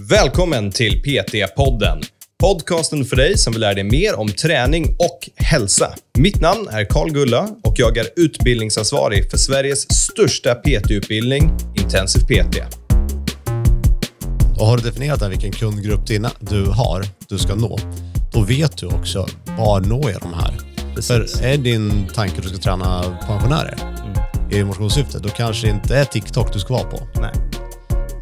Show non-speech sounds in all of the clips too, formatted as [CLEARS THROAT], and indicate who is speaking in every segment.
Speaker 1: Välkommen till PT-podden. Podcasten för dig som vill lära dig mer om träning och hälsa. Mitt namn är Karl Gulla och jag är utbildningsansvarig för Sveriges största PT-utbildning, Intensiv PT.
Speaker 2: Och har du definierat vilken kundgrupp dina, du har, du ska nå, då vet du också var når jag de här.
Speaker 1: Precis.
Speaker 2: För är din tanke att du ska träna pensionärer i motionssyfte, då kanske det inte är TikTok du ska vara på.
Speaker 1: Nej.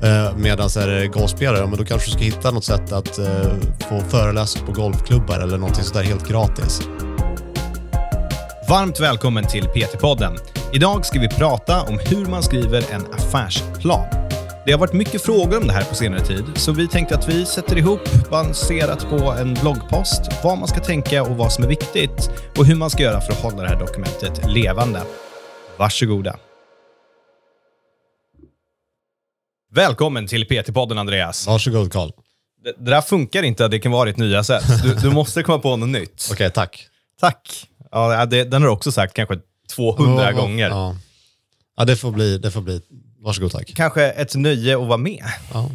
Speaker 2: Eh, Medan är det eh, golfspelare, men då kanske du ska hitta något sätt att eh, få föreläsa på golfklubbar eller någonting sådär helt gratis.
Speaker 1: Varmt välkommen till PT-podden. Idag ska vi prata om hur man skriver en affärsplan. Det har varit mycket frågor om det här på senare tid, så vi tänkte att vi sätter ihop baserat på en bloggpost vad man ska tänka och vad som är viktigt och hur man ska göra för att hålla det här dokumentet levande. Varsågoda. Välkommen till PT-podden, Andreas.
Speaker 2: Varsågod Karl.
Speaker 1: Det, det där funkar inte, det kan vara ditt nya sätt. Du, du måste komma på något nytt. [LAUGHS]
Speaker 2: Okej, tack.
Speaker 1: Tack. Ja, det, den har du också sagt kanske 200
Speaker 2: Ja,
Speaker 1: gånger.
Speaker 2: Ja. ja, det får bli, det får bli. Varsågod tack.
Speaker 1: Kanske ett nöje att vara med.
Speaker 2: Ja.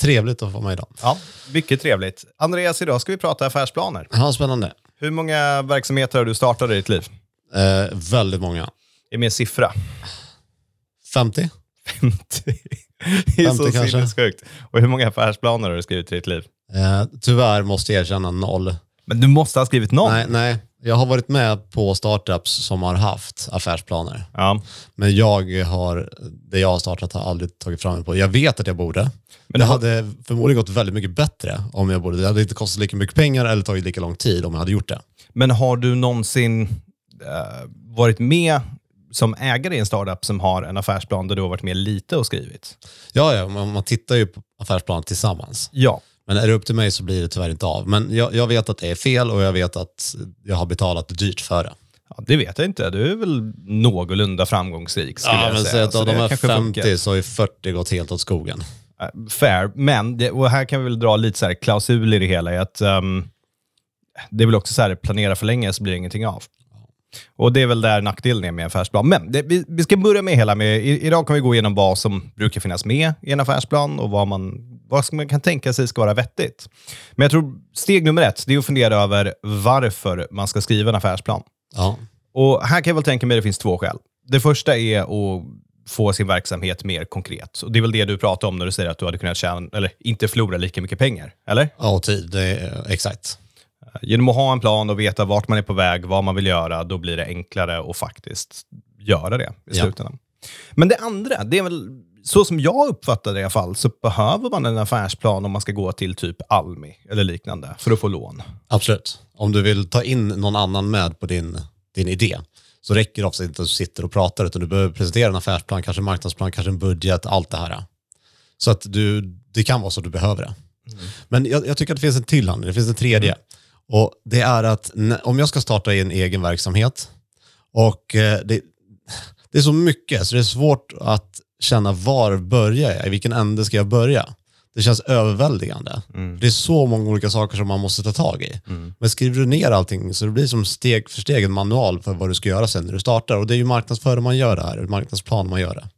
Speaker 2: Trevligt att få med idag.
Speaker 1: Ja, mycket trevligt. Andreas, idag ska vi prata affärsplaner.
Speaker 2: Ja, spännande.
Speaker 1: Hur många verksamheter har du startat i ditt liv?
Speaker 2: Eh, väldigt många.
Speaker 1: Ge mig en siffra.
Speaker 2: 50?
Speaker 1: 50. [LAUGHS] [LAUGHS] Det är så
Speaker 2: 50 kanske.
Speaker 1: sinnessjukt. Och hur många affärsplaner har du skrivit i ditt liv?
Speaker 2: Eh, tyvärr måste jag erkänna noll.
Speaker 1: Men du måste ha skrivit någon.
Speaker 2: Nej, nej, jag har varit med på startups som har haft affärsplaner.
Speaker 1: Ja.
Speaker 2: Men jag har, det jag har startat har aldrig tagit fram mig på. Jag vet att jag borde.
Speaker 1: Men
Speaker 2: Men det
Speaker 1: har-
Speaker 2: hade förmodligen gått väldigt mycket bättre om jag borde. Det hade inte kostat lika mycket pengar eller tagit lika lång tid om jag hade gjort det.
Speaker 1: Men har du någonsin eh, varit med som ägare i en startup som har en affärsplan där du har varit med lite och skrivit?
Speaker 2: Ja, ja man, man tittar ju på affärsplanen tillsammans.
Speaker 1: Ja.
Speaker 2: Men är det upp till mig så blir det tyvärr inte av. Men jag, jag vet att det är fel och jag vet att jag har betalat dyrt för det.
Speaker 1: ja. Det vet jag inte. Du är väl någorlunda framgångsrik skulle
Speaker 2: Ja,
Speaker 1: jag
Speaker 2: men
Speaker 1: säga.
Speaker 2: säg att av de här
Speaker 1: kanske
Speaker 2: 50
Speaker 1: funkar.
Speaker 2: så har ju 40 gått helt åt skogen.
Speaker 1: Eh, Fair, men det, och här kan vi väl dra lite så här klausul i det hela. Att, ehm, det är väl också så här, planera för länge så blir det ingenting av. Och det är väl där nackdelen är med en affärsplan. Men det, vi, vi ska börja med hela med, i, idag kan vi gå igenom vad som brukar finnas med i en affärsplan och vad man, vad man kan tänka sig ska vara vettigt. Men jag tror steg nummer ett, det är att fundera över varför man ska skriva en affärsplan.
Speaker 2: Ja,
Speaker 1: Och här kan jag väl tänka mig att det finns två skäl. Det första är att få sin verksamhet mer konkret. Och det är väl det du pratar om när du säger att du hade kunnat tjäna, eller inte förlora lika mycket pengar, eller?
Speaker 2: ja tid. Exakt.
Speaker 1: Genom att ha en plan och veta vart man är på väg, vad man vill göra, då blir det enklare att faktiskt göra det i
Speaker 2: Ja.
Speaker 1: slutändan. Men det andra, det är väl, så som jag uppfattar det i alla fall, så behöver man en affärsplan om man ska gå till typ Almi eller liknande för att få lån.
Speaker 2: Absolut. Om du vill ta in någon annan med på din, din idé så räcker det ofta inte att du sitter och pratar utan du behöver presentera en affärsplan, kanske en marknadsplan, kanske en budget, allt det här. Så att du, det kan vara så att du behöver det. Men jag, jag tycker att det finns en till handling, det finns en tredje. Och det är att om jag ska starta en egen verksamhet och eh, det, det är så mycket så det är svårt att känna var börjar jag, i vilken ände ska jag börja? Det känns överväldigande. Det är så många olika saker som man måste ta tag i. Men skriver du ner allting så det blir som steg för steg en manual för vad du ska göra sen när du startar. Och det är ju marknadsföring man gör det här, marknadsplan man gör det.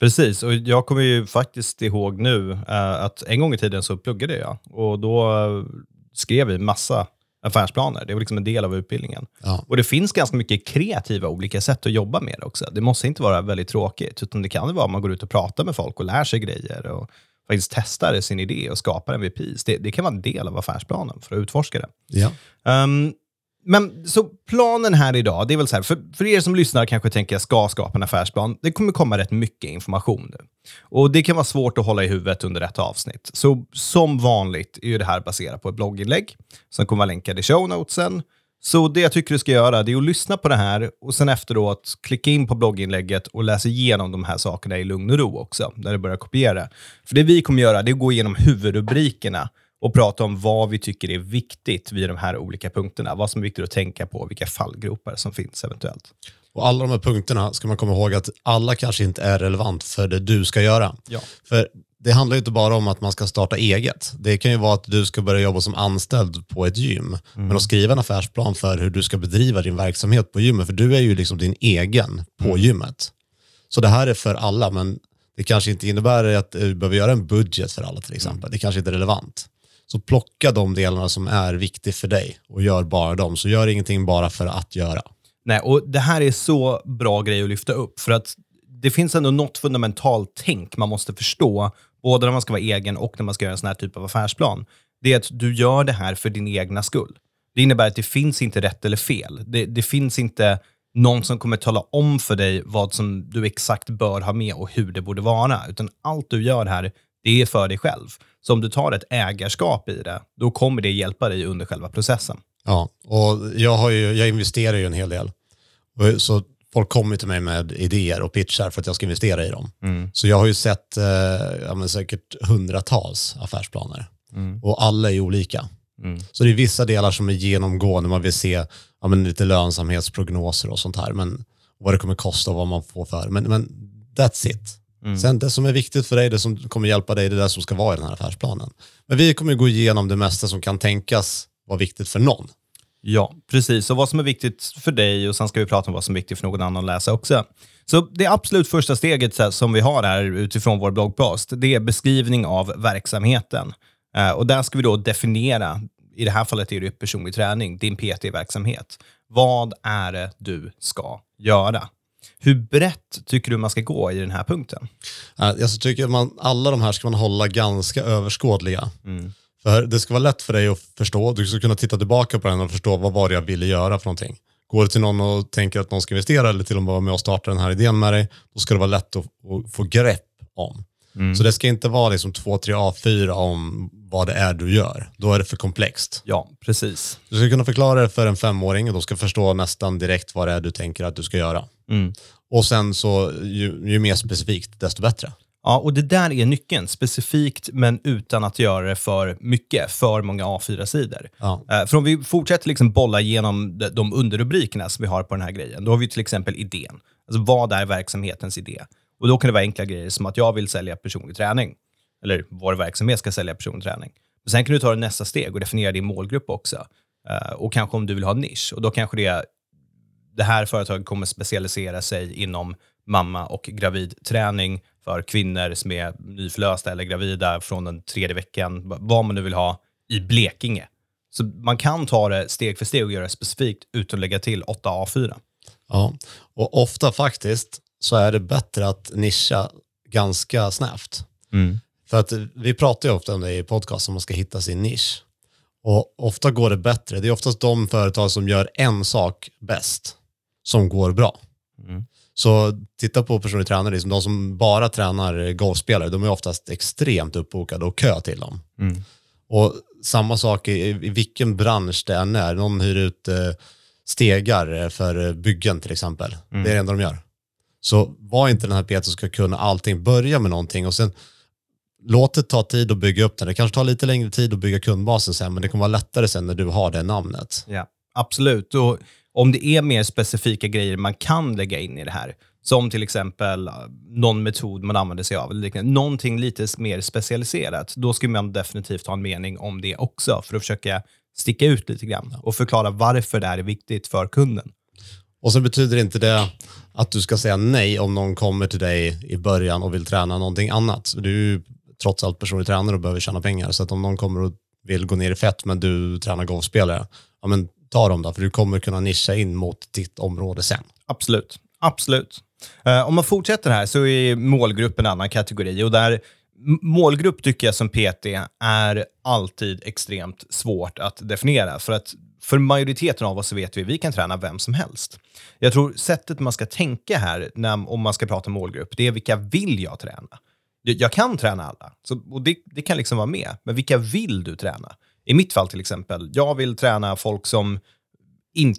Speaker 1: Precis, och jag kommer ju faktiskt ihåg nu eh, att en gång i tiden så pluggade jag och då eh, skrev vi massa affärsplaner. Det var liksom en del av utbildningen.
Speaker 2: Ja.
Speaker 1: Och det finns ganska mycket kreativa olika sätt att jobba med det också. Det måste inte vara väldigt tråkigt, utan det kan vara att man går ut och pratar med folk och lär sig grejer och faktiskt testar sin idé och skapar MVPs. Det, det kan vara en del av affärsplanen för att utforska det.
Speaker 2: Ja.
Speaker 1: Ehm, men så planen här idag, det är väl så här, för, för er som lyssnar kanske tänker jag ska skapa en affärsplan. Det kommer komma rätt mycket information nu. Och det kan vara svårt att hålla i huvudet under ett avsnitt. Så som vanligt är ju det här baserat på ett blogginlägg som kommer vara länkad i show notesen. Så det jag tycker du ska göra det är att lyssna på det här och sen efteråt klicka in på blogginlägget och läsa igenom de här sakerna i lugn och ro också, när du börjar kopiera. För det vi kommer göra det är att gå igenom huvudrubrikerna och prata om vad vi tycker är viktigt vid de här olika punkterna. Vad som är viktigt att tänka på, vilka fallgropar som finns eventuellt.
Speaker 2: Och alla de här punkterna ska man komma ihåg att alla kanske inte är relevant för det du ska göra.
Speaker 1: Ja.
Speaker 2: För det handlar ju inte bara om att man ska starta eget. Det kan ju vara att du ska börja jobba som anställd på ett gym. Men att skriva en affärsplan för hur du ska bedriva din verksamhet på gymmet. För du är ju liksom din egen på gymmet. Så det här är för alla, men Det kanske inte innebär att du behöver göra en budget för alla till exempel. Det kanske inte är relevant. Så plocka de delarna som är viktiga för dig och gör bara dem. Så gör ingenting bara för att göra.
Speaker 1: Nej, och det här är så bra grej att lyfta upp, för att det finns ändå något fundamentalt tänk man måste förstå, både när man ska vara egen och när man ska göra en sån här typ av affärsplan. Det är att du gör det här för din egna skull. Det innebär att det finns inte rätt eller fel. Det, det finns inte någon som kommer tala om för dig vad som du exakt bör ha med och hur det borde vara, utan allt du gör här, det är för dig själv. Så om du tar ett ägarskap i det, då kommer det hjälpa dig under själva processen.
Speaker 2: Ja, och jag, har ju, jag investerar ju en hel del. Och Så folk kommer till mig med idéer och pitchar för att jag ska investera i dem. Så jag har ju sett eh, ja, säkert hundratals affärsplaner. Och alla är olika. Så det är vissa delar som är genomgående. Man vill se ja, lite lönsamhetsprognoser och sånt här. Men vad det kommer kosta och vad man får för. Men, men that's it. Sen det som är viktigt för dig, det som kommer hjälpa dig, det är det som ska vara i den här affärsplanen. Men vi kommer gå igenom det mesta som kan tänkas vara viktigt för någon.
Speaker 1: Ja, precis. Och vad som är viktigt för dig och sen ska vi prata om vad som är viktigt för någon annan att läsa också. Så det absolut första steget som vi har här utifrån vår bloggpost, det är beskrivning av verksamheten. Eh, och där ska vi då definiera, i det här fallet är det personlig träning, din PT-verksamhet. Vad är det du ska göra? Hur brett tycker du man ska gå i den här punkten?
Speaker 2: Eh, Jag tycker man, alla de här ska man hålla ganska överskådliga. För det ska vara lätt för dig att förstå. Du ska kunna titta tillbaka på den och förstå vad var det jag ville göra för någonting. Går det till någon och tänker att någon ska investera eller till och med vara med och starta den här idén med dig, då ska det vara lätt att, att få grepp om. Så det ska inte vara liksom två, tre A4 om vad det är du gör. Då är det för komplext.
Speaker 1: Ja, precis.
Speaker 2: Du ska kunna förklara det för en femåring och de ska förstå nästan direkt vad det är du tänker att du ska göra. Och sen så, ju, ju mer specifikt, desto bättre.
Speaker 1: Ja, och det där är nyckeln. Specifikt, men utan att göra det för mycket, för många A4-sidor.
Speaker 2: Ja.
Speaker 1: Eh, För om vi fortsätter liksom bolla igenom de- de underrubrikerna som vi har på den här grejen, då har vi till exempel idén. Alltså vad är verksamhetens idé? Och då kan det vara enkla grejer som att jag vill sälja personlig träning. Eller vår verksamhet ska sälja personlig träning. Men sen kan du ta det nästa steg och definiera din målgrupp också. Eh, Och kanske om du vill ha nisch. Och då kanske det, det här företaget kommer specialisera sig inom mamma och gravidträning för kvinnor som är nyförlösta eller gravida från den tredje veckan, vad man nu vill ha, i Blekinge. Så man kan ta det steg för steg och göra det specifikt utan att lägga till 8 A4.
Speaker 2: Ja, och ofta faktiskt så är det bättre att nischa ganska snävt. För att vi pratar ju ofta om det i podcast, om man ska hitta sin nisch. Och ofta går det bättre. Det är oftast de företag som gör en sak bäst som går bra. Så titta på personlig tränare, liksom de som bara tränar golfspelare, de är oftast extremt uppbokade och kö till dem. Och samma sak i, i vilken bransch det än är. Någon hyr ut eh, stegar för byggen till exempel. Det är det enda de gör. Så var inte den här PT som ska kunna allting. Börja med någonting och sen låt det ta tid att bygga upp den. Det kanske tar lite längre tid att bygga kundbasen sen, men det kommer vara lättare sen när du har det namnet.
Speaker 1: Ja, absolut. Och om det är mer specifika grejer man kan lägga in i det här, som till exempel uh, någon metod man använder sig av, eller liknande, någonting lite mer specialiserat, då skulle man definitivt ha en mening om det också, för att försöka sticka ut lite grann och förklara varför det här är viktigt för kunden.
Speaker 2: Och så betyder inte det att du ska säga nej om någon kommer till dig i början och vill träna någonting annat. Du trots allt personlig tränare och behöver tjäna pengar. Så att om någon kommer och vill gå ner i fett men du tränar golfspelare, ja men ta dem då, för du kommer kunna nischa in mot ditt område sen.
Speaker 1: Absolut. Absolut. Eh, om man fortsätter här så är målgrupp en annan kategori och där målgrupp tycker jag som PT är alltid extremt svårt att definiera för att för majoriteten av oss så vet vi att vi kan träna vem som helst. Jag tror sättet man ska tänka här när, om man ska prata målgrupp, det är vilka vill jag träna? Jag, kan träna alla, så, och det, det kan liksom vara med, men vilka vill du träna? I mitt fall till exempel, jag vill träna folk som in,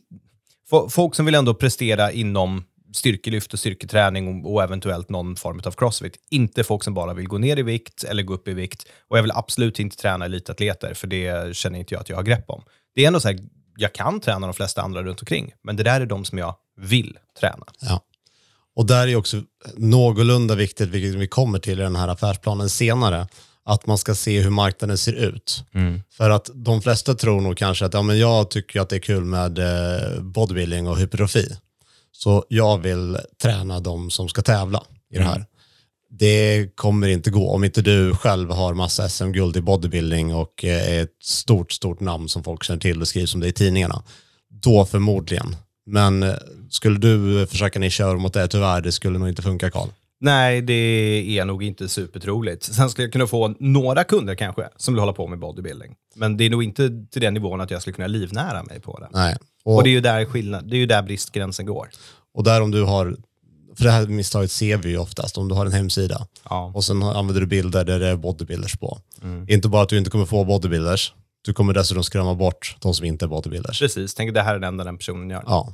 Speaker 1: Folk som vill ändå prestera inom styrkelyft och styrketräning och, och eventuellt någon form av crossfit. Inte folk som bara vill gå ner i vikt eller gå upp i vikt. Och jag vill absolut inte träna elitatleter, för det känner inte jag att jag har grepp om. Det är ändå så här, jag kan träna de flesta andra runt omkring, men det där är de som jag vill träna.
Speaker 2: Ja. Och där är också någorlunda viktigt, vilket vi kommer till i den här affärsplanen senare, att man ska se hur marknaden ser ut. För att de flesta tror nog kanske att ja, men jag tycker att det är kul med eh, bodybuilding och hypertrofi. Så jag vill träna de som ska tävla i det här. det kommer inte gå om inte du själv har massa SM-guld i bodybuilding och eh, är ett stort, stort namn som folk känner till och skrivs om det i tidningarna. Då förmodligen. Men eh, skulle du försöka ni köra mot det, tyvärr, det skulle nog inte funka Karl.
Speaker 1: Nej, det är nog inte supertroligt. Sen skulle jag kunna få några kunder kanske som vill hålla på med bodybuilding. Men det är nog inte till den nivån att jag skulle kunna livnära mig på det.
Speaker 2: Nej.
Speaker 1: Och,
Speaker 2: Och,
Speaker 1: det är ju där skillnad, det är ju där bristgränsen går.
Speaker 2: och där om du har, för det här misstaget ser vi ju oftast, om du har en hemsida
Speaker 1: Ja.
Speaker 2: och sen använder du bilder där det är bodybuilders på. Inte bara att du inte kommer få bodybuilders, du kommer dessutom skrämma bort de som inte är bodybuilders.
Speaker 1: Precis, tänk det här är det enda den personen gör.
Speaker 2: Ja,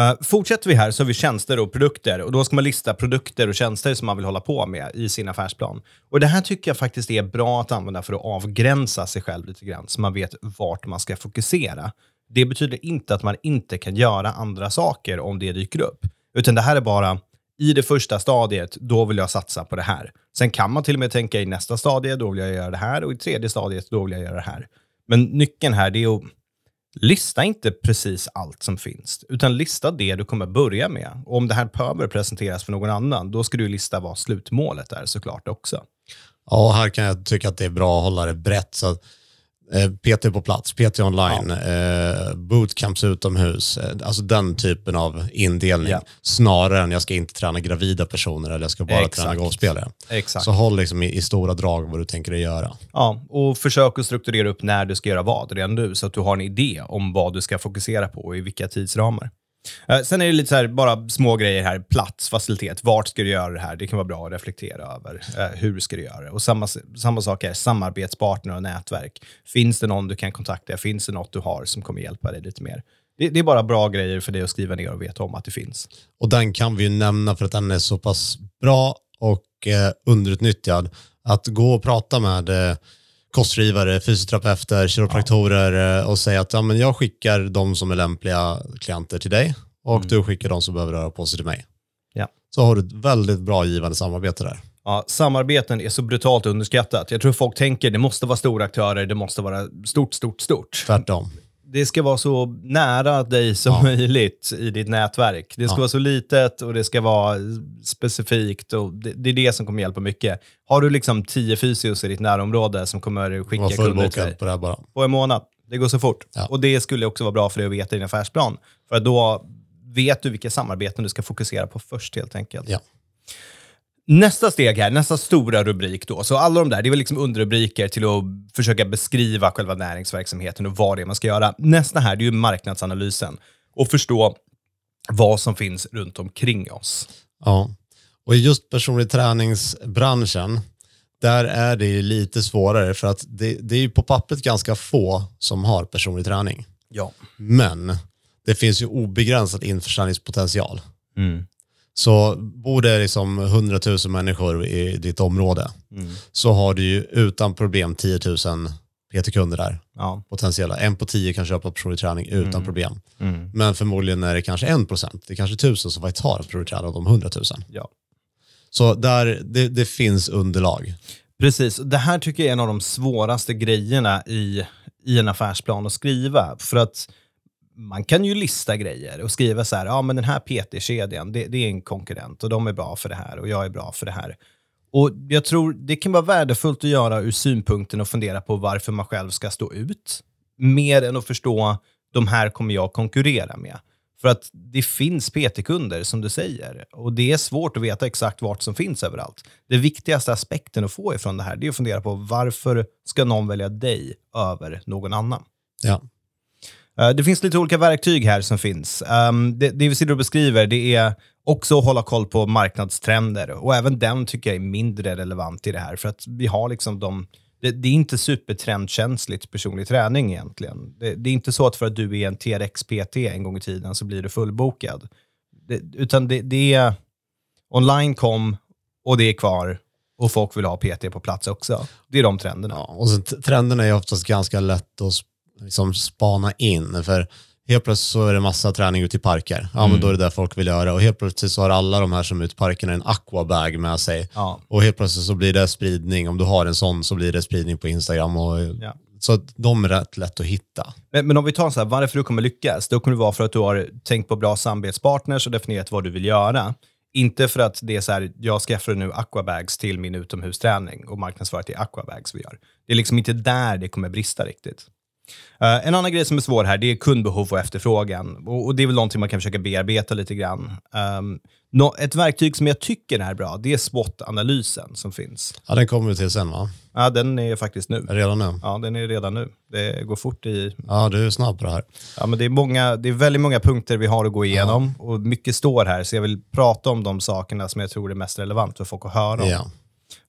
Speaker 1: Uh, fortsätter vi här så har vi tjänster och produkter. Och Då ska man lista produkter och tjänster som man vill hålla på med i sin affärsplan. Och Det här tycker jag faktiskt är bra att använda för att avgränsa sig själv lite grann, så man vet vart man ska fokusera. Det betyder inte att man inte kan göra andra saker om det dyker upp. Utan det här är bara, i det första stadiet, då vill jag satsa på det här. Sen kan man till och med tänka i nästa stadie, då vill jag göra det här. Och i tredje stadiet, då vill jag göra det här. Men nyckeln här, det är att Lista inte precis allt som finns, utan lista det du kommer börja med. Och om det här behöver presenteras för någon annan, då ska du lista vad slutmålet är såklart också.
Speaker 2: Ja, här kan jag tycka att det är bra att hålla det brett. Så att, eh, PT på plats, PT online, eh, bootcamps utomhus, eh, alltså den typen av indelning.
Speaker 1: Ja.
Speaker 2: Snarare än jag ska inte träna gravida personer eller jag ska bara
Speaker 1: Exakt.
Speaker 2: träna golfspelare.
Speaker 1: Exakt.
Speaker 2: Så håll liksom i, i stora drag vad du tänker dig göra.
Speaker 1: Ja, och försök att strukturera upp när du ska göra vad redan nu, så att du har en idé om vad du ska fokusera på och i vilka tidsramar. Eh, sen är det lite så här, bara små grejer här. Plats, facilitet. Vart ska du göra det här? Det kan vara bra att reflektera över. Eh, hur ska du göra det? Och samma, samma sak är samarbetspartner och nätverk. Finns det någon du kan kontakta? Finns det något du har som kommer hjälpa dig lite mer? Det, det är bara bra grejer för dig att skriva ner och veta om att det finns.
Speaker 2: Och den kan vi ju nämna för att den är så pass bra och eh, underutnyttjad. Att gå och prata med eh, kostrådgivare, fysioterapeuter, kiropraktorer eh, och säga att ja, men jag skickar de som är lämpliga klienter till dig och du skickar de som behöver röra på sig till mig.
Speaker 1: Ja.
Speaker 2: Så har du ett väldigt bra givande samarbete där.
Speaker 1: Ja, samarbeten är så brutalt underskattat. Jag tror folk tänker det måste vara stora aktörer, det måste vara stort, stort, stort.
Speaker 2: Tvärtom.
Speaker 1: Det ska vara så nära dig som möjligt i ditt nätverk. Det ska
Speaker 2: Ja.
Speaker 1: vara så litet och det ska vara specifikt. och det, det är det som kommer hjälpa mycket. Har du liksom tio fysios i ditt närområde som kommer skicka kunder till dig
Speaker 2: på det bara.
Speaker 1: på en månad, det går så fort.
Speaker 2: Ja.
Speaker 1: Och det skulle också vara bra för dig att veta i din affärsplan. För då vet du vilka samarbeten du ska fokusera på först helt enkelt. Nästa steg här, nästa stora rubrik då. Så alla de där, det är väl liksom underrubriker till att försöka beskriva själva näringsverksamheten och vad det är man ska göra. Nästa här, det är ju marknadsanalysen. Och förstå vad som finns runt omkring oss.
Speaker 2: Ja, och i just personlig träningsbranschen, där är det ju lite svårare för att det, det är ju på pappret ganska få som har personlig träning.
Speaker 1: Ja.
Speaker 2: Men det finns ju obegränsad införsäljningspotential. Så bor det liksom 100 000 människor i ditt område så har du ju utan problem 10 000 PT-kunder där.
Speaker 1: Ja.
Speaker 2: Potentiella. En på tio kan köpa personlig träning utan
Speaker 1: Mm.
Speaker 2: problem. Men förmodligen är det kanske en procent. Det är kanske tusen som faktiskt har personlig tränare av de 100 000.
Speaker 1: ja.
Speaker 2: Så där, det, det finns underlag.
Speaker 1: Precis. Det här tycker jag är en av de svåraste grejerna i, i en affärsplan att skriva. För att man kan ju lista grejer och skriva så här, ja men den här PT-kedjan, det, det är en konkurrent och de är bra för det här och jag är bra för det här. Och jag tror det kan vara värdefullt att göra ur synpunkten och fundera på varför man själv ska stå ut. Mer än att förstå, de här kommer jag konkurrera med. För att det finns PT-kunder, som du säger. Och det är svårt att veta exakt vart som finns överallt. Det viktigaste aspekten att få ifrån det här, det är att fundera på varför ska någon välja dig över någon annan?
Speaker 2: Ja.
Speaker 1: Eh, det finns lite olika verktyg här som finns. Um, det, det vi sitter och beskriver det är också att hålla koll på marknadstrender. Och även den tycker jag är mindre relevant i det här. För att vi har liksom de... Det, det är inte supertrendkänsligt personlig träning egentligen. Det, det är inte så att för att du är en TRX-PT en gång i tiden så blir du fullbokad. Det, utan det, det är... Online kom och det är kvar. Och folk vill ha PT på plats också. Det är de trenderna.
Speaker 2: Ja, och sen trenderna är oftast ganska lätt att liksom spana in. För helt plötsligt så är det massa träning ute i parker. Ja, men då är det där folk vill göra. Och helt plötsligt så har alla de här som är ute i parkerna en aquabag med sig.
Speaker 1: Ja.
Speaker 2: Och helt plötsligt så blir det spridning. Om du har en sån så blir det spridning på Instagram. Och,
Speaker 1: Ja.
Speaker 2: Så de är rätt lätt att hitta.
Speaker 1: Men, men om vi tar så här, varför du kommer lyckas, då kommer det vara för att du har tänkt på bra samarbetspartners och definierat vad du vill göra. Inte för att det är så här, jag skaffar nu aquabags till min utomhusträning och marknadsför till aquabags vi gör. Det är liksom inte där det kommer brista riktigt. Uh, en annan grej som är svår här, det är kundbehov och efterfrågan. Och, och det är väl någonting man kan försöka bearbeta lite grann. Um, no, ett verktyg som jag tycker är bra, det är SWOT-analysen som finns.
Speaker 2: Ja, den kommer vi till sen va?
Speaker 1: Ja, den är faktiskt nu.
Speaker 2: Redan nu?
Speaker 1: Ja, den är redan nu. Det går fort i...
Speaker 2: Ja, du är snabb på det här.
Speaker 1: Ja, men det är, många, det är väldigt många punkter vi har att gå igenom ja. och mycket står här, så jag vill prata om de sakerna som jag tror är mest relevant för folk att höra om.
Speaker 2: Ja.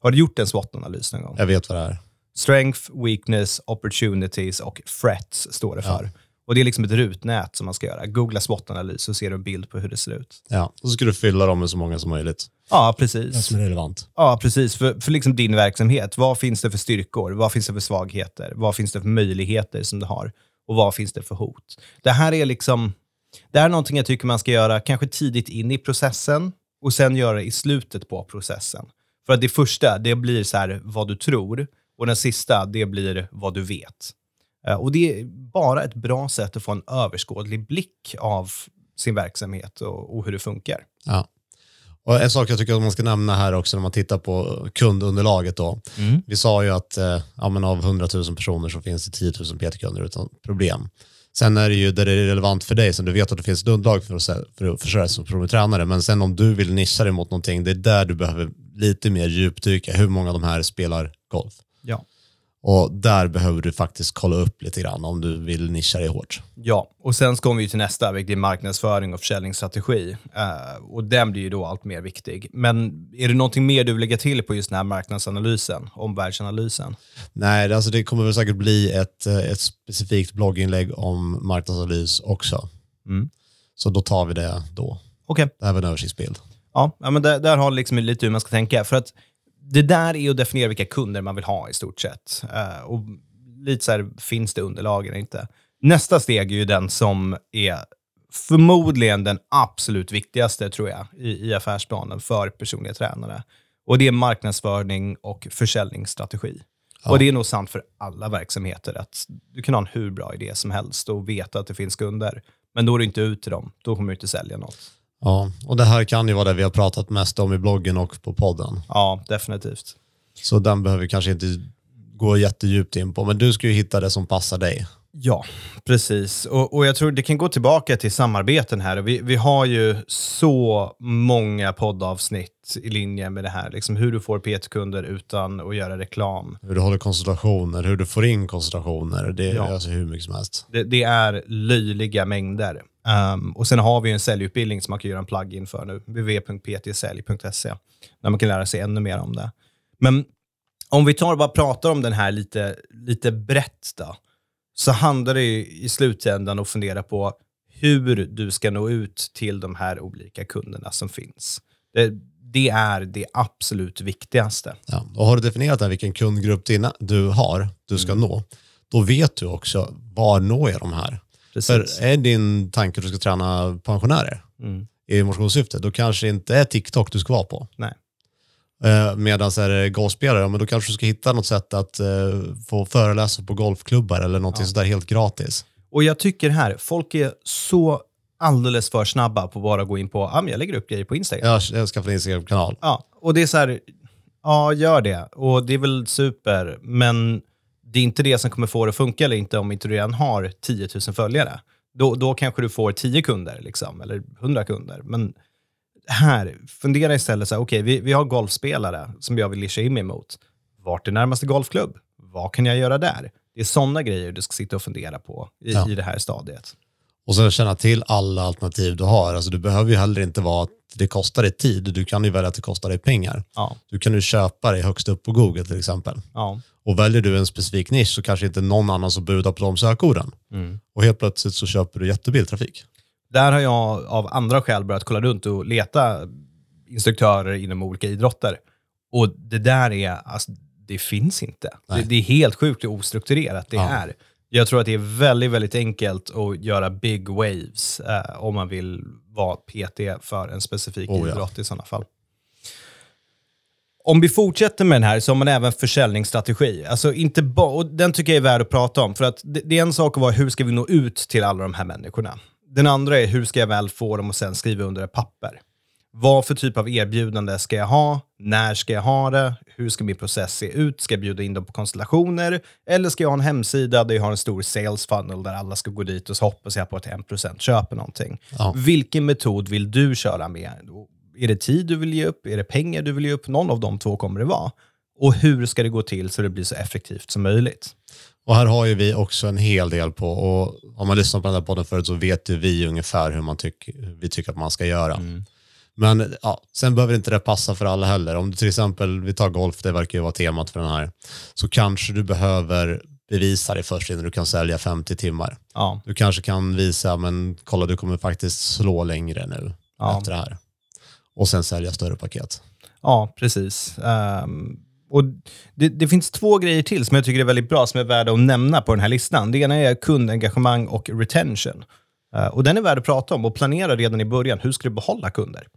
Speaker 1: Har du gjort en SWOT-analys någon gång?
Speaker 2: Jag vet vad det är.
Speaker 1: Strength, weakness, opportunities och threats står det för. Ja. Och Det är liksom ett rutnät som man ska göra. Googla SWOT-analys så ser du en bild på hur det ser ut.
Speaker 2: Ja, och så ska du fylla dem med så många som möjligt.
Speaker 1: Ja, precis.
Speaker 2: Det som är relevant.
Speaker 1: Ja, precis. För, för liksom din verksamhet, vad finns det för styrkor? Vad finns det för svagheter? Vad finns det för möjligheter som du har? Och vad finns det för hot? Det här är liksom, det här är någonting jag tycker man ska göra kanske tidigt in i processen och sen göra i slutet på processen. För att det första, det blir så här vad du tror. Och den sista, det blir vad du vet. Eh, och det är bara ett bra sätt att få en överskådlig blick av sin verksamhet och, och hur det funkar.
Speaker 2: Ja. Och en sak jag tycker att man ska nämna här också när man tittar på kundunderlaget. Då. Mm. Vi sa ju att eh, ja, av 100 000 personer så finns det 10 000 PT-kunder utan problem. Sen är det ju där det är relevant för dig, så du vet att det finns ett underlag för att, för att försörja som provtränare. Men sen om du vill nischa dig mot någonting, det är där du behöver lite mer djupdyka. Hur många av de här spelar golf?
Speaker 1: Ja.
Speaker 2: Och där behöver du faktiskt kolla upp lite grann om du vill nischa dig hårt.
Speaker 1: Ja, och sen kommer vi till nästa, vilket är marknadsföring och försäljningsstrategi. Uh, och den blir ju då allt mer viktig. Men är det någonting mer du vill lägga till på just den här marknadsanalysen, omvärldsanalysen?
Speaker 2: Nej, alltså det kommer väl säkert bli ett, eh, ett specifikt blogginlägg om marknadsanalys också. Mm. Så då tar vi det då.
Speaker 1: Okej. Okay.
Speaker 2: Det här var en översiktsbild.
Speaker 1: Ja men där, där har liksom lite hur man ska tänka. För att det där är att definiera vilka kunder man vill ha i stort sett. Uh, och lite så här, finns det underlag eller inte? Nästa steg är ju den som är förmodligen den absolut viktigaste, tror jag, i, i affärsplanen för personliga tränare. Och det är marknadsföring och försäljningsstrategi. Ja. Och det är nog sant för alla verksamheter, att du kan ha en hur bra idé som helst och veta att det finns kunder. Men når du inte ut till dem, då kommer du inte sälja något.
Speaker 2: Ja, och det här kan ju vara det vi har pratat mest om i bloggen och på podden.
Speaker 1: Ja, definitivt.
Speaker 2: Så den behöver vi kanske inte gå jättedjupt in på, men du ska ju hitta det som passar dig.
Speaker 1: Ja, precis. Och, och jag tror det kan gå tillbaka till samarbeten här. Vi, vi har ju så många poddavsnitt i linje med det här. Liksom hur du får PT-kunder utan att göra reklam.
Speaker 2: Hur du håller konsultationer, hur du får in konsultationer. Det är ja. alltså hur mycket som helst.
Speaker 1: Det, det är löjliga mängder. Um, och sen har vi en säljutbildning som man kan göra en plugin för nu, www.ptsälj.se, där man kan lära sig ännu mer om det. Men om vi tar och bara pratar om den här lite, lite brett då, så handlar det i slutändan att fundera på hur du ska nå ut till de här olika kunderna som finns. Det, det är det absolut viktigaste.
Speaker 2: Ja, och har du definierat här vilken kundgrupp dina, du har, du ska mm. nå, då vet du också var når jag de här? Precis. För är din tanke att du ska träna pensionärer mm. i motionssyfte, då kanske det inte är TikTok du ska vara på.
Speaker 1: Nej.
Speaker 2: Eh, Medan är det golfspelare, men då kanske du ska hitta något sätt att uh, få föreläsa på golfklubbar eller något ja. sådär helt gratis.
Speaker 1: Och jag tycker här, folk är så alldeles för snabba på att bara gå in på, ja, men jag lägger upp grejer på Instagram.
Speaker 2: Ja, jag skaffar en Instagram-kanal.
Speaker 1: Ja, och det är så här, ja, gör det. Och det är väl super, men det är inte det som kommer få det att funka eller inte om inte du redan har 10 000 följare. Då, då kanske du får 10 kunder, liksom, eller 100 kunder. Men här, fundera istället så här, okej, okay, vi, vi har golfspelare som jag vill lisha in mig mot. Vart är närmaste golfklubb? Vad kan jag göra där? Det är sådana grejer du ska sitta och fundera på i, ja. i det här stadiet.
Speaker 2: Och så känna till alla alternativ du har. Alltså, du behöver ju heller inte vara att det kostar dig tid. Du kan ju välja att det kostar dig pengar.
Speaker 1: Ja.
Speaker 2: Du kan ju köpa dig högst upp på Google till exempel.
Speaker 1: Ja.
Speaker 2: Och väljer du en specifik nisch så kanske inte någon annan som budar på de sökorden. Mm. Och helt plötsligt så köper du jättebillig trafik.
Speaker 1: Där har jag av andra skäl börjat kolla runt och leta instruktörer inom olika idrotter. Och det där är, alltså, det finns inte. Det, det, är helt sjukt hur ostrukturerat det ja. är. Jag tror att det är väldigt, väldigt enkelt att göra big waves eh, om man vill vara PT för en specifik oh, idrott ja. i sådana fall. Om vi fortsätter med den här så har man även försäljningsstrategi. Alltså inte och den tycker jag är värd att prata om. För att det, det är en sak att vara hur ska vi nå ut till alla de här människorna. Den andra är hur ska jag väl få dem att sen skriva under ett papper. Vad för typ av erbjudande ska jag ha? När ska jag ha det? Hur ska min process se ut? Ska jag bjuda in dem på konstellationer? Eller ska jag ha en hemsida där jag har en stor sales funnel där alla ska gå dit och så hoppas jag på att 1% köper någonting?
Speaker 2: Ja.
Speaker 1: Vilken metod vill du köra med? Är det tid du vill ge upp? Är det pengar du vill ge upp? Någon av de två kommer det vara. Och hur ska det gå till så det blir så effektivt som möjligt?
Speaker 2: Och här har ju vi också en hel del på, och om man lyssnar på den här podden förut så vet ju vi ungefär hur man tyck, hur vi tycker att man ska göra. Men ja, sen behöver inte det passa för alla heller. Om du till exempel, vi tar golf, det verkar ju vara temat för den här, så kanske du behöver bevisa dig först innan du kan sälja 50 timmar.
Speaker 1: Ja,
Speaker 2: Du kanske kan visa, men kolla du kommer faktiskt slå längre nu
Speaker 1: Ja.
Speaker 2: efter det här. Och sen sälja större paket.
Speaker 1: ja precis. Um, och det, det finns två grejer till som jag tycker är väldigt bra, som är värda att nämna på den här listan. Det ena är kundengagemang och retention. Uh, och den är värd att prata om och planera redan i början. Hur ska du behålla kunder?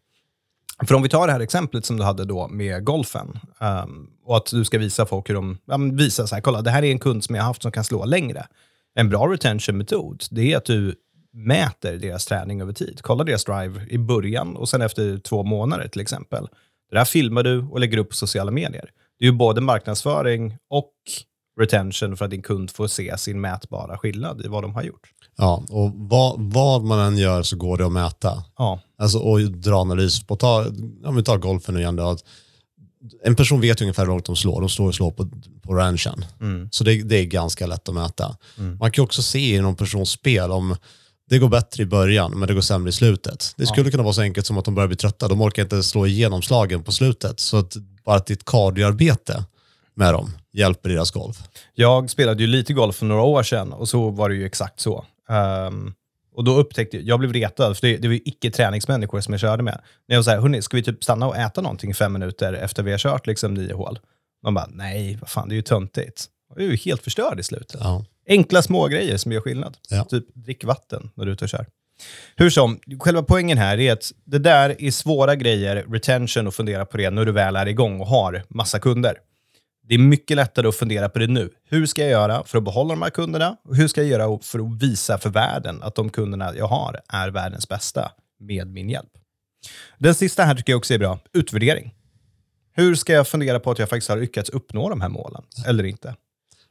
Speaker 1: För om vi tar det här exemplet som du hade då med golfen um, och att du ska visa folk hur de, ja, visa så här, kolla det här är en kund som jag har haft som kan slå längre. En bra retention-metod, det är att du mäter deras träning över tid. Kolla deras drive i början och sen efter två månader till exempel. Det där filmar du och lägger upp på sociala medier. Det är ju både marknadsföring och retention för att din kund får se sin mätbara skillnad i vad de har gjort.
Speaker 2: Ja, och vad, vad man än gör så går det att mäta.
Speaker 1: Ja,
Speaker 2: Alltså, och dra analys på, ta, om vi tar golfen nu igen då, att en person vet ungefär hur långt de slår, de slår och slår på, på ranchen. Så det, det är ganska lätt att mäta. Man kan också se i någon persons spel om det går bättre i början men det går sämre i slutet. Det skulle kunna vara så enkelt som att de börjar bli trötta, de orkar inte slå igenom slagen på slutet. Så att bara att ditt kardioarbete med dem hjälper deras golf.
Speaker 1: Jag spelade ju lite golf för några år sedan och så var det ju exakt så. Ehm, och då upptäckte jag, jag blev retad, för det, det var ju icke-träningsmänniskor som jag körde med. När jag här, hörni, ska vi typ stanna och äta någonting fem minuter efter vi har kört liksom nio hål? De bara, nej, vad fan, det är ju töntigt. Jag är ju helt förstörd i slutet.
Speaker 2: Ja.
Speaker 1: Enkla små grejer som gör skillnad.
Speaker 2: Ja.
Speaker 1: Typ drick vatten när du är ute och kör. Hur som, själva poängen här är att det där är svåra grejer, retention, och fundera på det när du väl är igång och har massa kunder. Det är mycket lättare att fundera på det nu. Hur ska jag göra för att behålla de här kunderna? Och hur ska jag göra för att visa för världen att de kunderna jag har är världens bästa med min hjälp? Den sista här tycker jag också är bra. Utvärdering. Hur ska jag fundera på att jag faktiskt har lyckats uppnå de här målen? Eller inte?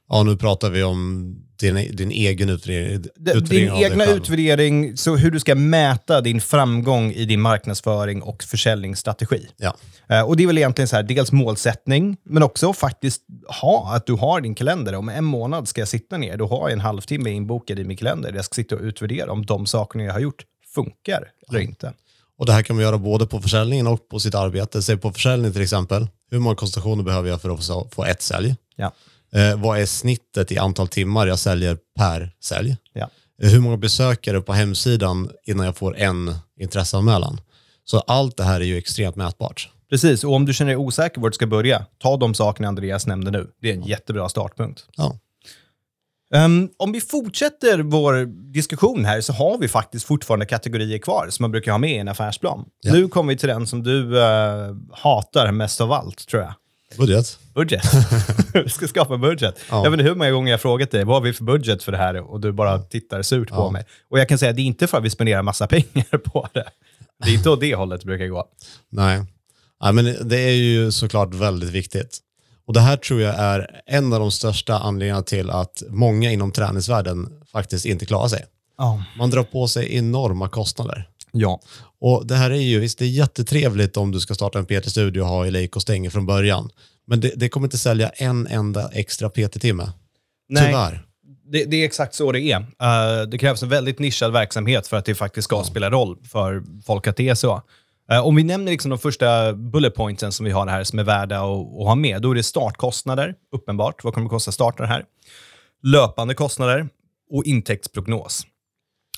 Speaker 2: Ja, nu pratar vi om din, din egen utvärdering. Utvärdering
Speaker 1: Din
Speaker 2: av
Speaker 1: egna
Speaker 2: själv.
Speaker 1: utvärdering, så hur du ska mäta din framgång i din marknadsföring och försäljningsstrategi.
Speaker 2: Ja.
Speaker 1: Eh, och det är väl egentligen så här, dels målsättning, men också faktiskt ha att du har din kalender. Om en månad ska jag sitta ner, då har jag en halvtimme inbokad i min kalender. Jag ska sitta och utvärdera om de sakerna jag har gjort funkar eller inte.
Speaker 2: Och det här kan man göra både på försäljningen och på sitt arbete. Säg på försäljning till exempel. Hur många konsultationer behöver jag för att få ett sälj?
Speaker 1: Ja.
Speaker 2: Eh, vad är snittet i antal timmar jag säljer per sälj?
Speaker 1: Ja.
Speaker 2: Hur många besökare på hemsidan innan jag får en intresseanmälan? Så allt det här är ju extremt mätbart.
Speaker 1: Precis, och om du känner dig osäker vart du ska börja, ta de sakerna Andreas nämnde nu. Det är en jättebra startpunkt.
Speaker 2: Ja.
Speaker 1: Ehm, om vi fortsätter vår diskussion här så har vi faktiskt fortfarande kategorier kvar som man brukar ha med i en affärsplan.
Speaker 2: Ja.
Speaker 1: Nu kommer vi till den som du eh, hatar mest av allt, tror jag.
Speaker 2: Budget.
Speaker 1: Budget. [LAUGHS] vi ska skapa budget.
Speaker 2: Ja.
Speaker 1: Jag vet inte hur många gånger jag frågat dig, vad har vi för budget för det här? Och du bara tittar surt på
Speaker 2: Ja.
Speaker 1: mig. Och jag kan säga, det är inte för att vi spenderar massa [LAUGHS] pengar på det. Det är inte åt det hållet det brukar gå.
Speaker 2: Nej. Nej, men det är ju såklart väldigt viktigt. Och det här tror jag är en av de största anledningarna till att många inom träningsvärlden faktiskt inte klarar sig.
Speaker 1: Ja.
Speaker 2: Man drar på sig enorma kostnader.
Speaker 1: Ja.
Speaker 2: Och det här är ju, visst det är jättetrevligt om du ska starta en PT-studio och ha Eleiko stänger från början. Men det, det kommer inte sälja en enda extra PT-timme.
Speaker 1: Nej.
Speaker 2: Tyvärr.
Speaker 1: Det, det är exakt så det är. Eh, det krävs en väldigt nischad verksamhet för att det faktiskt ska spela roll för folk att det är så. Eh, om vi nämner liksom de första bullet pointsen som vi har här som är värda att, att ha med, då är det startkostnader, uppenbart. Vad kommer det kosta att starta det här? Löpande kostnader och intäktsprognos.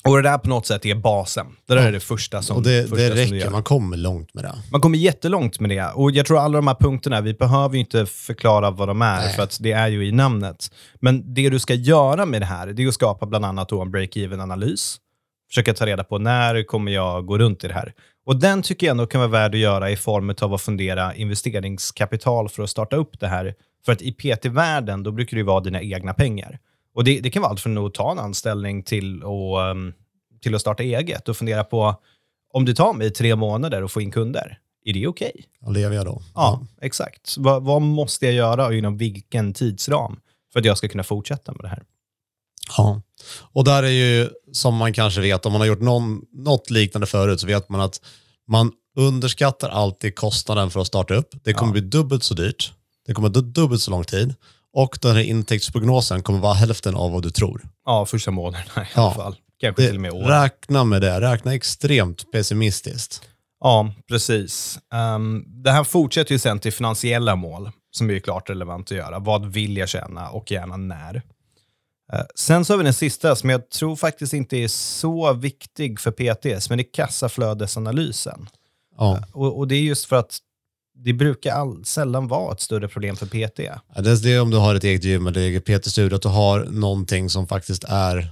Speaker 1: Och det där på något sätt är basen. Det där
Speaker 2: Ja.
Speaker 1: är det första som,
Speaker 2: Och det,
Speaker 1: första
Speaker 2: det
Speaker 1: som
Speaker 2: räcker,
Speaker 1: gör.
Speaker 2: man kommer långt med det.
Speaker 1: Man kommer jättelångt med det. Och jag tror alla de här punkterna, vi behöver ju inte förklara vad de är,
Speaker 2: Nej.
Speaker 1: för att det är ju i namnet. Men det du ska göra med det här, det är att skapa bland annat en break-even-analys. Försöka ta reda på när kommer jag gå runt i det här. Och den tycker jag ändå kan vara värd att göra i form av att fundera investeringskapital för att starta upp det här. För att i PT-världen, då brukar det ju vara dina egna pengar. Och det, det kan vara allt från att ta en anställning till att, um, till att starta eget och fundera på om det tar mig tre månader att få in kunder, är det okej?
Speaker 2: Och lever jag då?
Speaker 1: Ja, exakt. Vad, vad måste jag göra och inom vilken tidsram för att jag ska kunna fortsätta med det här?
Speaker 2: Ja. Och där är ju, som man kanske vet, om man har gjort någon, något liknande förut, så vet man att man underskattar alltid kostnaden för att starta upp. Det kommer bli dubbelt så dyrt. Det kommer ta dubbelt så lång tid. Och den här intäktsprognosen kommer vara hälften av vad du tror.
Speaker 1: Ja, första månaderna i
Speaker 2: Ja.
Speaker 1: alla fall. Kanske till och med år.
Speaker 2: räkna med det. Räkna extremt pessimistiskt.
Speaker 1: Ja, precis. Ehm, det här fortsätter ju sen till finansiella mål, som är klart relevant att göra. Vad vill jag tjäna och gärna när? Eh, sen så har vi den sista, som jag tror faktiskt inte är så viktig för PTS, men det är kassaflödesanalysen.
Speaker 2: Ja.
Speaker 1: Och, och det är just för att det brukar all, sällan vara ett större problem för PT.
Speaker 2: Ja, Det är det om du har ett eget gym eller eget PT-studio, att du har någonting som faktiskt är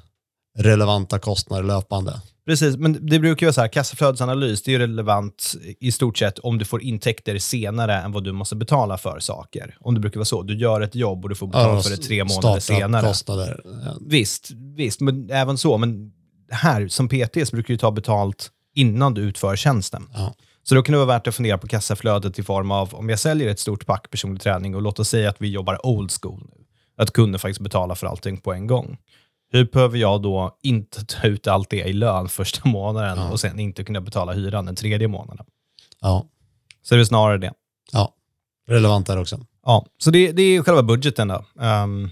Speaker 2: relevanta kostnader löpande.
Speaker 1: Precis, men det brukar ju vara så här, kassaflödesanalys, det är ju relevant i stort sett om du får intäkter senare än vad du måste betala för saker. Om det brukar vara så, du gör ett jobb och du får betala för det tre månader senare.
Speaker 2: kostnader. Ja.
Speaker 1: Visst, visst, men även så. Men här, som PT, så brukar du ta betalt innan du utför tjänsten.
Speaker 2: Ja.
Speaker 1: Så då kan det vara värt att fundera på kassaflödet i form av, om jag säljer ett stort pack personlig träning och låt oss säga att vi jobbar old school nu. Att kunden faktiskt betalar för allting på en gång. Hur behöver jag då inte ta ut allt det i lön första [LAUGHS] månaden
Speaker 2: Ja.
Speaker 1: och sen inte kunna betala hyran den tredje månaden?
Speaker 2: Ja.
Speaker 1: Så det är snarare det.
Speaker 2: ja, relevant där också.
Speaker 1: Ja, så det, det är själva budgeten då. Ehm,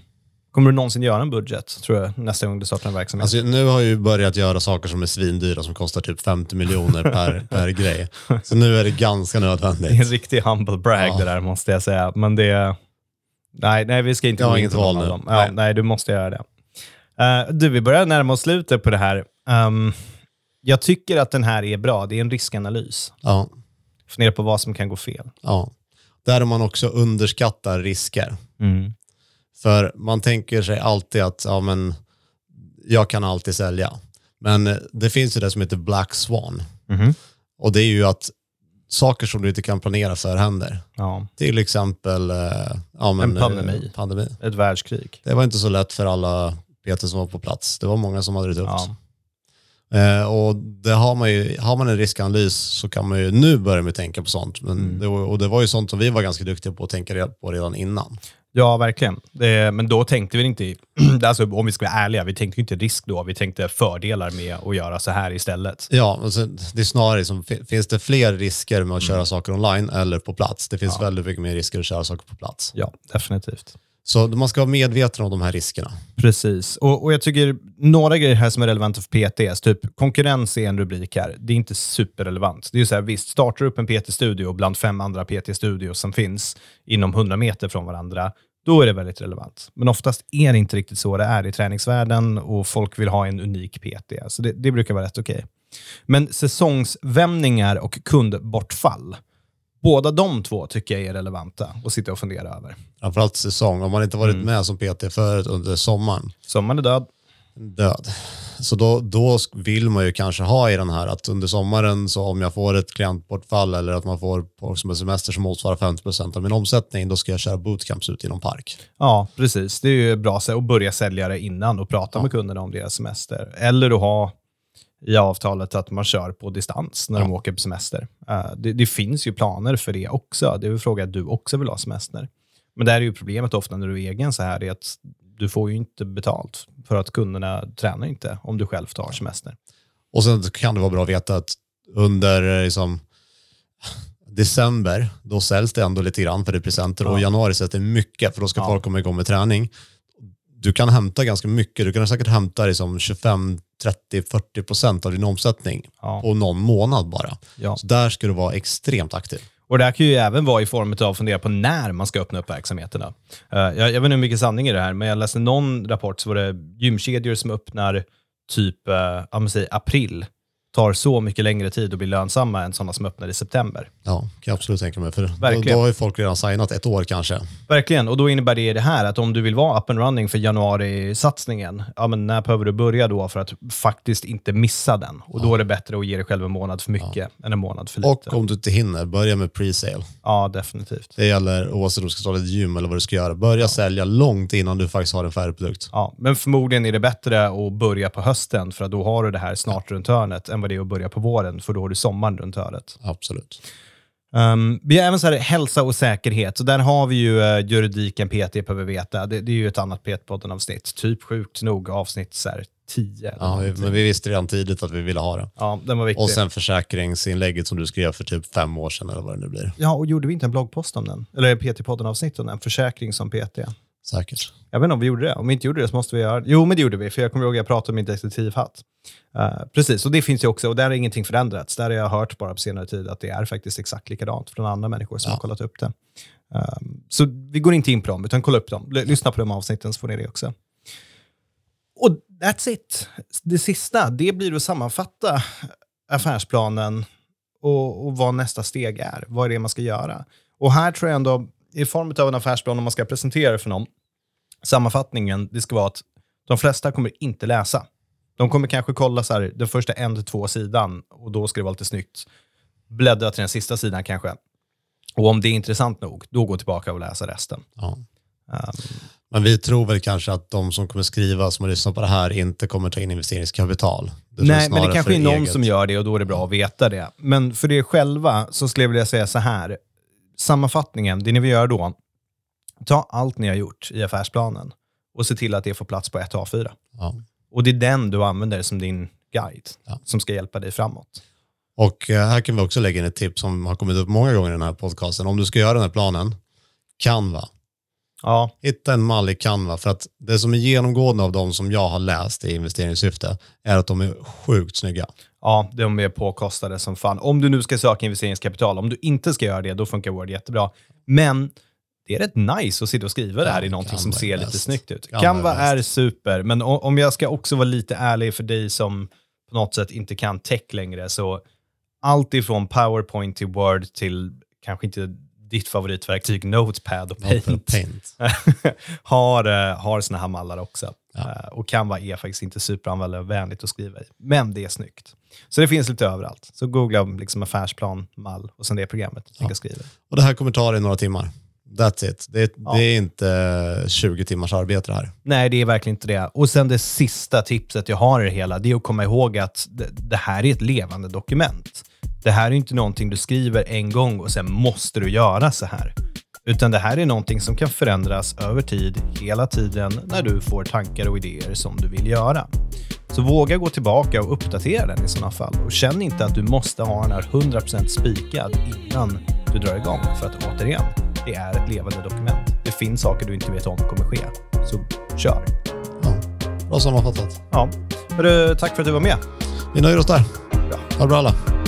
Speaker 1: kommer du någonsin göra en budget, tror jag, nästa gång du startar en verksamhet?
Speaker 2: Alltså, nu har jag ju börjat göra saker som är svindyra som kostar typ 50 miljoner per, [LAUGHS] per grej. Så nu är det ganska
Speaker 1: Det är en
Speaker 2: nödvändigt.
Speaker 1: riktig humble brag
Speaker 2: Ja.
Speaker 1: det där, måste jag säga. Men det... Nej, nej vi ska inte
Speaker 2: Jag
Speaker 1: gå in
Speaker 2: inget
Speaker 1: på någon av dem. Ja,
Speaker 2: Nej.
Speaker 1: nej, du måste göra det. Eh, du, vi börjar närma oss slutet på det här. Ehm, jag tycker att den här är bra. Det är en riskanalys.
Speaker 2: Ja,
Speaker 1: Fundera på vad som kan gå fel.
Speaker 2: ja. Där man också underskattar risker. För man tänker sig alltid att ja, men, jag kan alltid sälja. Men eh, det finns ju det som heter Black Swan.
Speaker 1: Mhm.
Speaker 2: Och det är ju att saker som du inte kan planera för händer.
Speaker 1: Ja,
Speaker 2: Till exempel eh, ja, men,
Speaker 1: En pandemi.
Speaker 2: eh, pandemi.
Speaker 1: ett världskrig.
Speaker 2: Det var inte så lätt för alla PT som var på plats. Det var många som hade det tufft.
Speaker 1: Ja.
Speaker 2: Eh, och det har, man ju, har man en riskanalys så kan man ju nu börja med att tänka på sånt. Men
Speaker 1: Mm.
Speaker 2: det och det var ju sånt som vi var ganska duktiga på att tänka på redan innan.
Speaker 1: Ja, verkligen. Det, men då tänkte vi inte, [CLEARS THROAT] alltså, om vi ska vara ärliga, vi tänkte inte risk då. Vi tänkte fördelar med att göra så här istället.
Speaker 2: Ja, alltså, det är snarare som, fi- finns det fler risker med att
Speaker 1: Mm.
Speaker 2: köra saker online eller på plats? Det finns väldigt mycket mer risker att köra saker på plats.
Speaker 1: Ja, definitivt.
Speaker 2: Så man ska vara medveten om de här riskerna.
Speaker 1: Precis. Och, och jag tycker några grejer här som är relevanta för PTS, typ konkurrens är en rubrik här. Det är inte superrelevant. Det är ju så här, visst, startar du upp en PT-studio bland fem andra PT-studios som finns inom 100 meter från varandra, då är det väldigt relevant. Men oftast är det inte riktigt så det är i träningsvärlden och folk vill ha en unik PT. Så det, det brukar vara rätt okej. Men säsongsvämningar och kundbortfall, båda de två tycker jag är relevanta att sitta och fundera över.
Speaker 2: Framförallt säsong. Om man inte varit
Speaker 1: Mm.
Speaker 2: med som PT förut under sommaren,
Speaker 1: Sommaren är död.
Speaker 2: död. Så då, då vill man ju kanske ha i den här att under sommaren så om jag får ett klientbortfall eller att man får folk som har semester som motsvarar 50% av min omsättning, då ska jag köra bootcamps ut i någon park.
Speaker 1: Ja, precis. Det är ju bra att börja sälja det innan och prata med kunderna om deras semester. Eller att ha i avtalet att man kör på distans när de åker på semester. Eh, det, det finns ju planer för det också. Det är väl frågan att du också vill ha semester. Men där är ju problemet ofta när du är egen så här, är att du får ju inte betalt för att kunderna tränar inte om du själv tar semester.
Speaker 2: Och sen kan det vara bra att veta att under eh, liksom, [LAUGHS] december, då säljs det ändå lite grann för det presenter och i januari sätts det mycket för då ska
Speaker 1: Ja.
Speaker 2: folk komma igång med träning. Du kan hämta ganska mycket. Du kan säkert hämta liksom 25, 30, 40 procent av din omsättning
Speaker 1: Ja.
Speaker 2: på någon månad bara.
Speaker 1: Ja.
Speaker 2: Så där ska du vara extremt aktiv.
Speaker 1: Och det här kan ju även vara i form av att fundera på när man ska öppna upp verksamheterna. Eh, jag, jag vet inte hur mycket sanning i det här, men jag läste någon rapport så var det gymkedjor som öppnar typ säg april. Tar så mycket längre tid att bli lönsamma än sådana som öppnar i september.
Speaker 2: Ja, kan jag absolut tänka mig. För då, då har ju folk redan signat ett år kanske.
Speaker 1: Verkligen, och då innebär det det här att om du vill vara up and running för januari-satsningen, ja, men när behöver du börja då för att faktiskt inte missa den? Och då är det bättre att ge dig själv en månad för mycket än en månad för lite.
Speaker 2: Och om du inte hinner, börja med pre-sale.
Speaker 1: Ja, definitivt.
Speaker 2: Det gäller oavsett om du ska starta ett gym eller vad du ska göra. Börja sälja långt innan du faktiskt har en färdig produkt.
Speaker 1: Ja, men förmodligen är det bättre att börja på hösten för att då har du det här snart runt hörnet vad det är att börja på våren, för då har du sommaren runt hörnet.
Speaker 2: Absolut.
Speaker 1: Um, vi har även så här, hälsa och säkerhet. Så där har vi ju uh, juridiken PT behöver veta. Det, det är ju ett annat PT-podden-avsnitt. Typ sjukt nog avsnitt så här, 10. eller
Speaker 2: Ja,
Speaker 1: någonting.
Speaker 2: men vi visste redan tidigt att vi ville ha det.
Speaker 1: ja, den var viktig.
Speaker 2: Och sen försäkringsinlägget som du skrev för typ fem år sedan eller vad det nu blir.
Speaker 1: Ja, och gjorde vi inte en bloggpost om den? Eller PT-podden-avsnitt om den? Försäkring som PT.
Speaker 2: Säkert.
Speaker 1: Jag vet inte om vi gjorde det. Om vi inte gjorde det så måste vi göra det. Jo, men det gjorde vi. För jag kommer ihåg att jag pratade om min detektivhatt. Uh, precis, och det finns ju också. Och där har ingenting förändrats. Där har jag hört bara på senare tid att det är faktiskt exakt likadant från andra människor som
Speaker 2: Ja.
Speaker 1: har kollat upp det. Um, så vi går inte in på dem, utan kolla upp dem. L- lyssna på de avsnitten så får ni det också. Och that's it. Det sista, det blir att sammanfatta affärsplanen och, och vad nästa steg är. Vad är det man ska göra? Och här tror jag ändå, i form av en affärsplan, om man ska presentera det för någon, sammanfattningen, det ska vara att de flesta kommer inte läsa. De kommer kanske kolla så här, den första en till två sidan och då ska det vara lite snyggt. Bläddra till den sista sidan kanske. Och om det är intressant nog, då gå tillbaka och läsa resten.
Speaker 2: Ja.
Speaker 1: Um,
Speaker 2: Men vi tror väl kanske att de som kommer skriva, som har lyssnat på det här, inte kommer ta in investeringskapital. Det
Speaker 1: Nej, men det kanske är någon
Speaker 2: eget.
Speaker 1: som gör det och då är det bra att veta det. Men för er själva så skulle jag vilja säga så här. Sammanfattningen, det ni vill göra då, ta allt ni har gjort i affärsplanen och se till att det får plats på ett A4.
Speaker 2: Ja.
Speaker 1: Och det är den du använder som din guide
Speaker 2: Ja.
Speaker 1: som ska hjälpa dig framåt.
Speaker 2: Och eh, här kan vi också lägga in ett tips som har kommit upp många gånger i den här podcasten. Om du ska göra den här planen, Canva.
Speaker 1: Ja,
Speaker 2: Hitta en mall i Canva, för att det som är genomgående av de som jag har läst i investeringssyfte är att de är sjukt snygga.
Speaker 1: ja, de är påkostade som fan. Om du nu ska söka investeringskapital, om du inte ska göra det, då funkar Word jättebra. Men det är rätt nice att sitta och skriva det här
Speaker 2: Ja,
Speaker 1: i någonting
Speaker 2: Canva
Speaker 1: som ser lite snyggt ut.
Speaker 2: Canva
Speaker 1: Canva,
Speaker 2: är
Speaker 1: är, super, men om jag ska också vara lite ärlig för dig som på något sätt inte kan tech längre, så allt ifrån PowerPoint till Word till kanske inte ditt favoritverktyg Notepad och Paint
Speaker 2: Paint. [LAUGHS]
Speaker 1: har, eh, har såna här mallar också.
Speaker 2: Ja.
Speaker 1: Eh, och Canva är faktiskt inte superanvändarvänligt att skriva i, men det är snyggt. Så det finns lite överallt. Så googla liksom affärsplan, mall och sen det programmet ska skriva.
Speaker 2: Och det här kommer ta dig några timmar. That's it. Det är,
Speaker 1: Ja.
Speaker 2: det är inte 20 timmars arbete det här.
Speaker 1: Nej, det är verkligen inte det. Och sen det sista tipset jag har i det hela, det är att komma ihåg att det, det här är ett levande dokument. Det här är inte någonting du skriver en gång och sen måste du göra så här. Utan det här är någonting som kan förändras över tid, hela tiden, när du får tankar och idéer som du vill göra. Så våga gå tillbaka och uppdatera den i sådana fall. Och känn inte att du måste ha den här 100% spikad innan du drar igång. För att återigen, det är ett levande dokument. Det finns saker du inte vet om kommer ske. Så kör.
Speaker 2: Ja. Bra sammanfattat.
Speaker 1: Ja. Hörru, tack för att du var med.
Speaker 2: Vi nöjer oss där.
Speaker 1: Bra.
Speaker 2: Ha det bra alla.